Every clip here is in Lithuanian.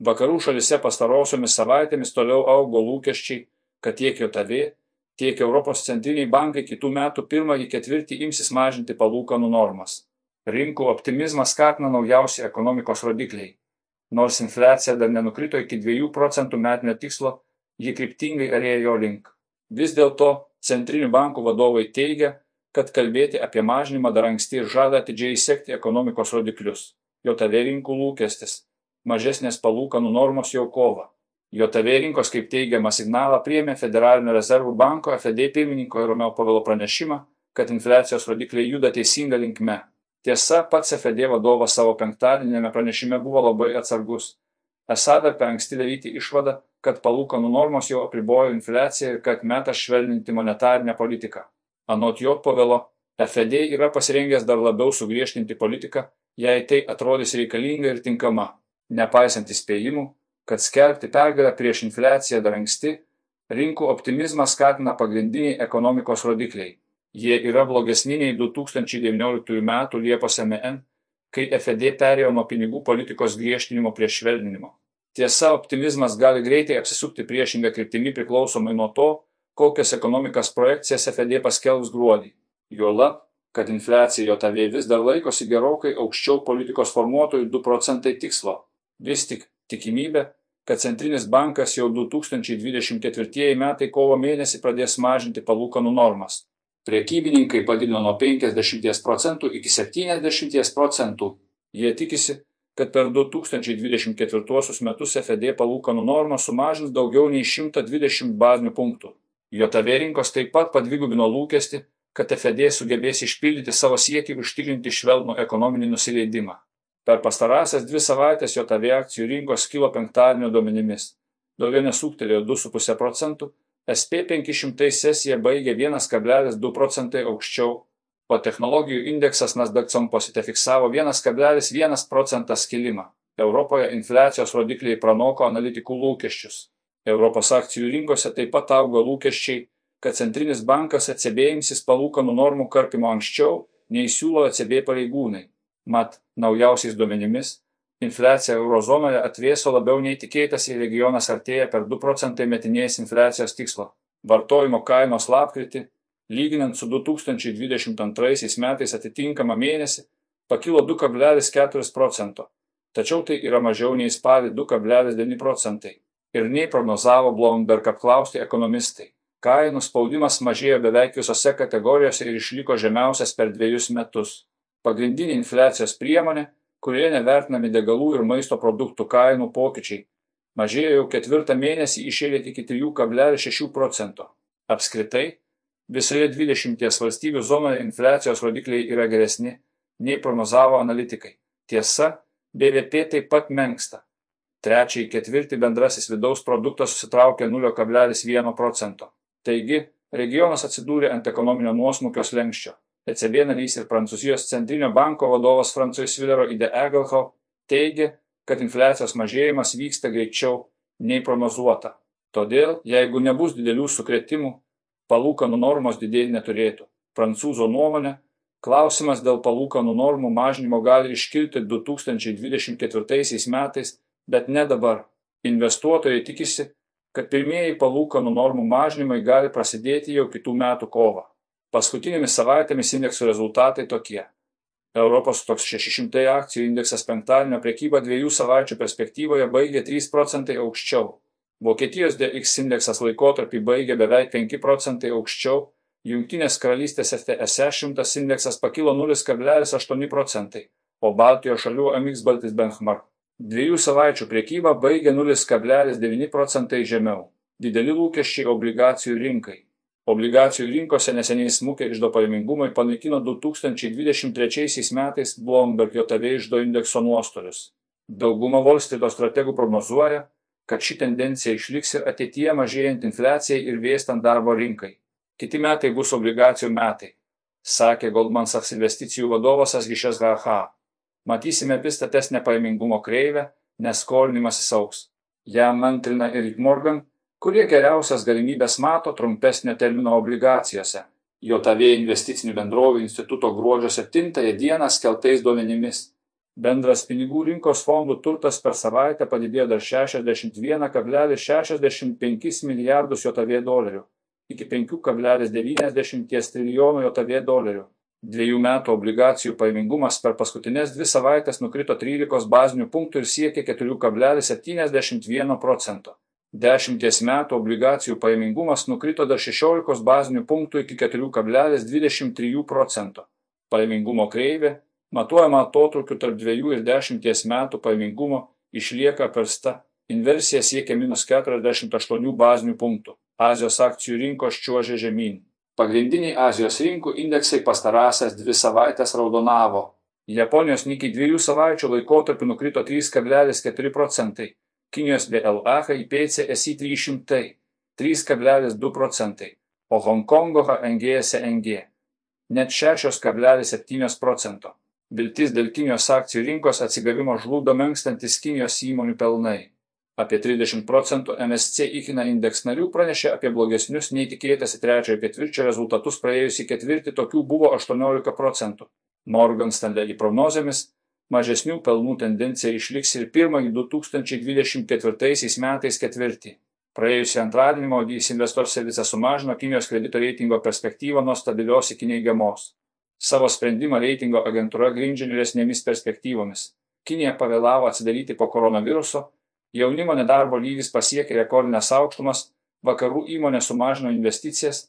Vakarų šalise pastarosiomis savaitėmis toliau augo lūkesčiai, kad tiek JOTV, tiek Europos centriniai bankai kitų metų pirmąjį ketvirtį imsis mažinti palūkanų normas. Rinkų optimizmą skatina naujausi ekonomikos rodikliai. Nors infliacija dar nenukrito iki 2 procentų metinio tikslo, ji kryptingai arėjo link. Vis dėlto centrinių bankų vadovai teigia, kad kalbėti apie mažinimą dar anksti ir žada atidžiai sekti ekonomikos rodiklius. JOTV rinkų lūkestis - mažesnės palūkanų normos jau kova. JOTV rinkos, kaip teigiama, signalą priėmė Federalinio rezervų banko FD pirmininko Romeo Pavelo pranešimą, kad infliacijos rodikliai juda teisinga linkme. Tiesa, pats FD vadovas savo penktadienėme pranešime buvo labai atsargus. Esą dar per anksti daryti išvadą, kad palūkanų normos jau apribojo infliaciją ir kad metas švelninti monetarinę politiką. Anot jo povelo, FED yra pasirengęs dar labiau sugriežtinti politiką, jei tai atrodys reikalinga ir tinkama, nepaisant įspėjimų, kad skelbti pergalę prieš infliaciją dar anksti, rinkų optimizmą skatina pagrindiniai ekonomikos rodikliai. Jie yra blogesni nei 2019 m. Liepos MN, kai FED perėjo nuo pinigų politikos griežtinimo prie švelninimo. Tiesa, optimizmas gali greitai apsisukti priešingą kryptimį priklausomai nuo to, kokias ekonomikas projekcijas FED paskelbs gruodį. Juolab, kad infliacija JOTV vis dar laikosi gerokai aukščiau politikos formuotojų 2 procentai tikslo. Vis tik tikimybė, kad Centrinis bankas jau 2024 metai kovo mėnesį pradės mažinti palūkanų normas. Priekybininkai padidino nuo 50 procentų iki 70 procentų. Jie tikisi, kad per 2024 metus FED palūkanų normą sumažins daugiau nei 120 bazinių punktų. JOTV rinkos taip pat padvigubino lūkestį, kad FED sugebės išpildyti savo siekį užtikrinti švelnų ekonominį nusileidimą. Per pastarąsias dvi savaitės JOTV akcijų rinkos kilo penktadienio duomenimis. Daugiau nesuktelėjo 2,5 procentų, SP 500 sesiją baigė 1,2 procentai aukščiau, o technologijų indeksas Nasdaq Composite fiksavo 1,1 procentas kilimą. Europoje infliacijos rodikliai pranoko analitikų lūkesčius. Europos akcijų rinkose taip pat augo lūkesčiai, kad Centrinis bankas ECB imsis palūkanų normų karpimo anksčiau, nei siūlo ECB pareigūnai. Mat, naujausiais duomenimis, infliacija eurozonoje atvėso labiau nei tikėtasi ir regionas artėja per 2 procentai metinės infliacijos tikslo. Vartojimo kainos lapkritį, lyginant su 2022 metais atitinkamą mėnesį, pakilo 2,4 procento, tačiau tai yra mažiau nei spalį 2,9 procentai ir nei prognozavo Bloomberg apklausti ekonomistai. Kainų spaudimas mažėjo beveik visose kategorijose ir išliko žemiausias per dviejus metus. Pagrindinė infliacijos priemonė, kurioje nevertinami degalų ir maisto produktų kainų pokyčiai, mažėjo jau ketvirtą mėnesį išėlė iki 3,6 procento. Apskritai, visoje 20 valstybių zonoje infliacijos rodikliai yra geresni, nei prognozavo analitikai. Tiesa, BVP taip pat menksta trečiąjį ketvirtį bendrasis vidaus produktas susitraukė 0,1 procento. Taigi, regionas atsidūrė ant ekonominio nuosmukio slengščio. ECB narys ir Prancūzijos centrinio banko vadovas Francois Villero Ide Egelho teigia, kad infliacijos mažėjimas vyksta greičiau nei prognozuota. Todėl, jeigu nebus didelių sukretimų, palūkanų normos didėti neturėtų. Prancūzo nuomonė, klausimas dėl palūkanų normų mažinimo gali iškilti 2024 metais bet ne dabar. Investuotojai tikisi, kad pirmieji palūkanų normų mažinimai gali prasidėti jau kitų metų kovą. Paskutinėmis savaitėmis indeksų rezultatai tokie. Europos toks 600 akcijų indeksas penktadienio prekybą dviejų savaičių perspektyvoje baigė 3 procentai aukščiau. Vokietijos DX indeksas laikotarpį baigė beveik 5 procentai aukščiau, Junktinės karalystės FTSE 100 indeksas pakilo 0,8 procentai, o Baltijos šalių MX Baltis Benchmark Dviejų savaičių prekyba baigė 0,9 procentai žemiau. Dideli lūkesčiai obligacijų rinkai. Obligacijų rinkose neseniai smūkė išdo pajamingumai panaikino 2023 metais Bloomberg JTV išdo indekso nuostolius. Dauguma Volstryto strategų prognozuoja, kad ši tendencija išliks ir ateityje mažėjant infliacijai ir vėstant darbo rinkai. Kiti metai bus obligacijų metai, sakė Goldman Sachs investicijų vadovas Asgišės Gaha matysime vis statesnę pajamingumo kreivę, nes skolinimasis auks. Jam antrina ir Morgan, kurie geriausias galimybės mato trumpesnio termino obligacijose. JOTV investicinių bendrovių instituto gruodžio 7 dieną skeltais duomenimis. Bendras pinigų rinkos fondų turtas per savaitę padidėjo dar 61,65 milijardus JAV dolerių iki 5,90 trilijonų JAV dolerių. Dviejų metų obligacijų pajamingumas per paskutinės dvi savaitės nukrito 13 bazinių punktų ir siekė 4,71 procento. Dešimties metų obligacijų pajamingumas nukrito dar 16 bazinių punktų iki 4,23 procento. Pajamingumo kreivė matuojama atotrukiu tarp 2 ir 10 metų pajamingumo išlieka persta. Inversija siekia minus 48 bazinių punktų. Azijos akcijų rinkos čiuožė žemyn. Pagrindiniai Azijos rinkų indeksai pastarąsias dvi savaitės raudonavo. Japonijos Nikkei dviejų savaičių laikotarpiu nukrito 3,4 procentai. Kinijos DLA HIPC SI 300 3,2 procentai, o Hongkongo HNG SNG net 6,7 procento. Viltis dėl Kinijos akcijų rinkos atsigavimo žlugdo menkstantis Kinijos įmonių pelnai. Apie 30 procentų MSC įkina indeks narių pranešė apie blogesnius nei tikėtasi trečiojo ketvirčio rezultatus praėjusį ketvirtį, tokių buvo 18 procentų. Morgan Stanley prognozėmis mažesnių pelnų tendencija išliks ir pirmąjį 2024 metais ketvirtį. Praėjusį antradienį Modys Investor Service sumažino Kinijos kredito reitingo perspektyvą nuo stabilios iki neigiamos. Savo sprendimą reitingo agentūra grindžia vyresnėmis perspektyvomis. Kinija pavėlavo atsidaryti po koronaviruso, jaunimo nedarbo lygis pasiekė rekordinės aukštumas, vakarų įmonė sumažino investicijas,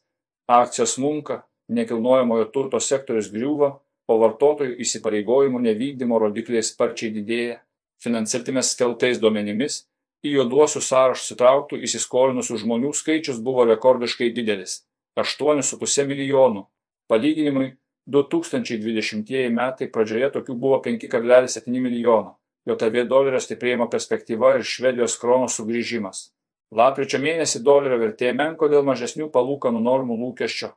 akcijos munka, nekilnojamojo turto sektorius griūva, o vartotojų įsipareigojimų nevykdymo rodikliai sparčiai didėja. Finansirtimės skeltais duomenimis į juoduosius sąrašus įtrauktų įsiskolinusių žmonių skaičius buvo rekordiškai didelis - 8,5 milijonų. Palyginimui, 2020 metai pradžioje tokių buvo 5,7 milijono. JAV dolerio stiprėjimo perspektyva ir Švedijos krono sugrįžimas. Lapkričio mėnesį dolerio vertė menko dėl mažesnių palūkanų normų lūkesčio,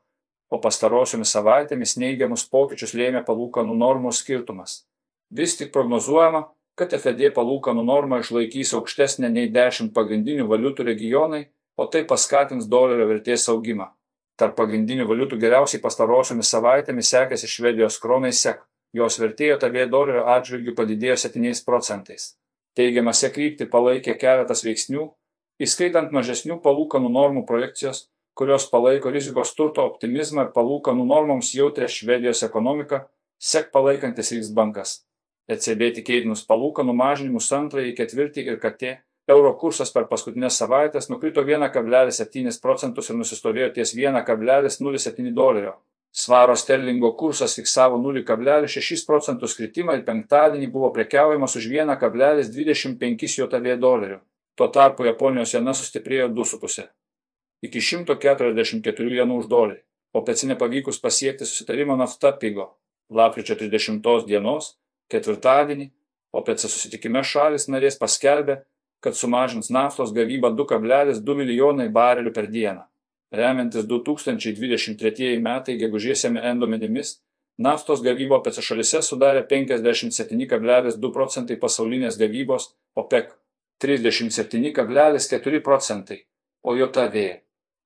o pastarosiomis savaitėmis neigiamus pokyčius lėmė palūkanų normų skirtumas. Vis tik prognozuojama, kad FED palūkanų norma išlaikys aukštesnę nei 10 pagrindinių valiutų regionai, o tai paskatins dolerio vertės augimą. Tarp pagrindinių valiutų geriausiai pastarosiomis savaitėmis sekėsi Švedijos kronai SEK. Jos vertėjo tavė dolerio atžvilgių padidėjo 7 procentais. Teigiamą SEK kryptį palaikė keletas veiksnių, įskaitant mažesnių palūkanų normų projekcijos, kurios palaiko rizikos turto optimizmą ir palūkanų normoms jautrę Švedijos ekonomiką, SEK palaikantis Riksbankas. ECB tikėtinus palūkanų mažinimus antrąjį ketvirtį ir KT euro kursas per paskutines savaites nukrito 1,7 procentus ir nusistovėjo ties 1,07 dolerio. Svaro sterlingo kursas fiksavo 0,6 procentus kritimą ir penktadienį buvo prekiaujamas už 1,25 JAV dolerių. Tuo tarpu Japonijos jena sustiprėjo 2,5 iki 144 jenų už dolerį, o peci nepavykus pasiekti susitarimo nafta pigo. Lapkričio 30 dienos, ketvirtadienį, OPC susitikime šalis narės paskelbė, kad sumažins naftos gavybą 2,2 milijonai barelių per dieną. Remiantis 2023 metai gegužės MN duomenimis, naftos gavybo PC šalise sudarė 57,2 procentai pasaulinės gavybos, OPEC 37,4 procentai, o JAV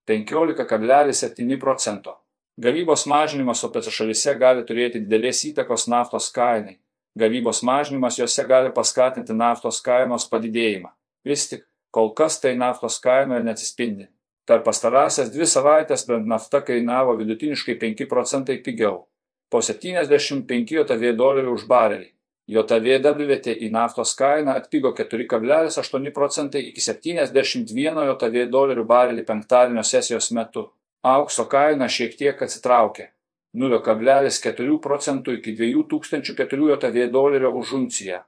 15,7 procento. Gavybos mažinimas OPEC šalise gali turėti didelės įtakos naftos kainai. Gavybos mažinimas juose gali paskatinti naftos kainos padidėjimą. Vis tik, kol kas tai naftos kainoje neatsispindi. Per pastarąsias dvi savaitės bent nafta kainavo vidutiniškai 5 procentai pigiau - po 75 JAV dolerių už barelį. JAV WTI naftos kaina atpigo 4,8 procentai iki 71 JAV dolerių barelį penktadienio sesijos metu. Aukso kaina šiek tiek atsitraukė - 0,4 procentų iki 2004 JAV dolerio už unciją.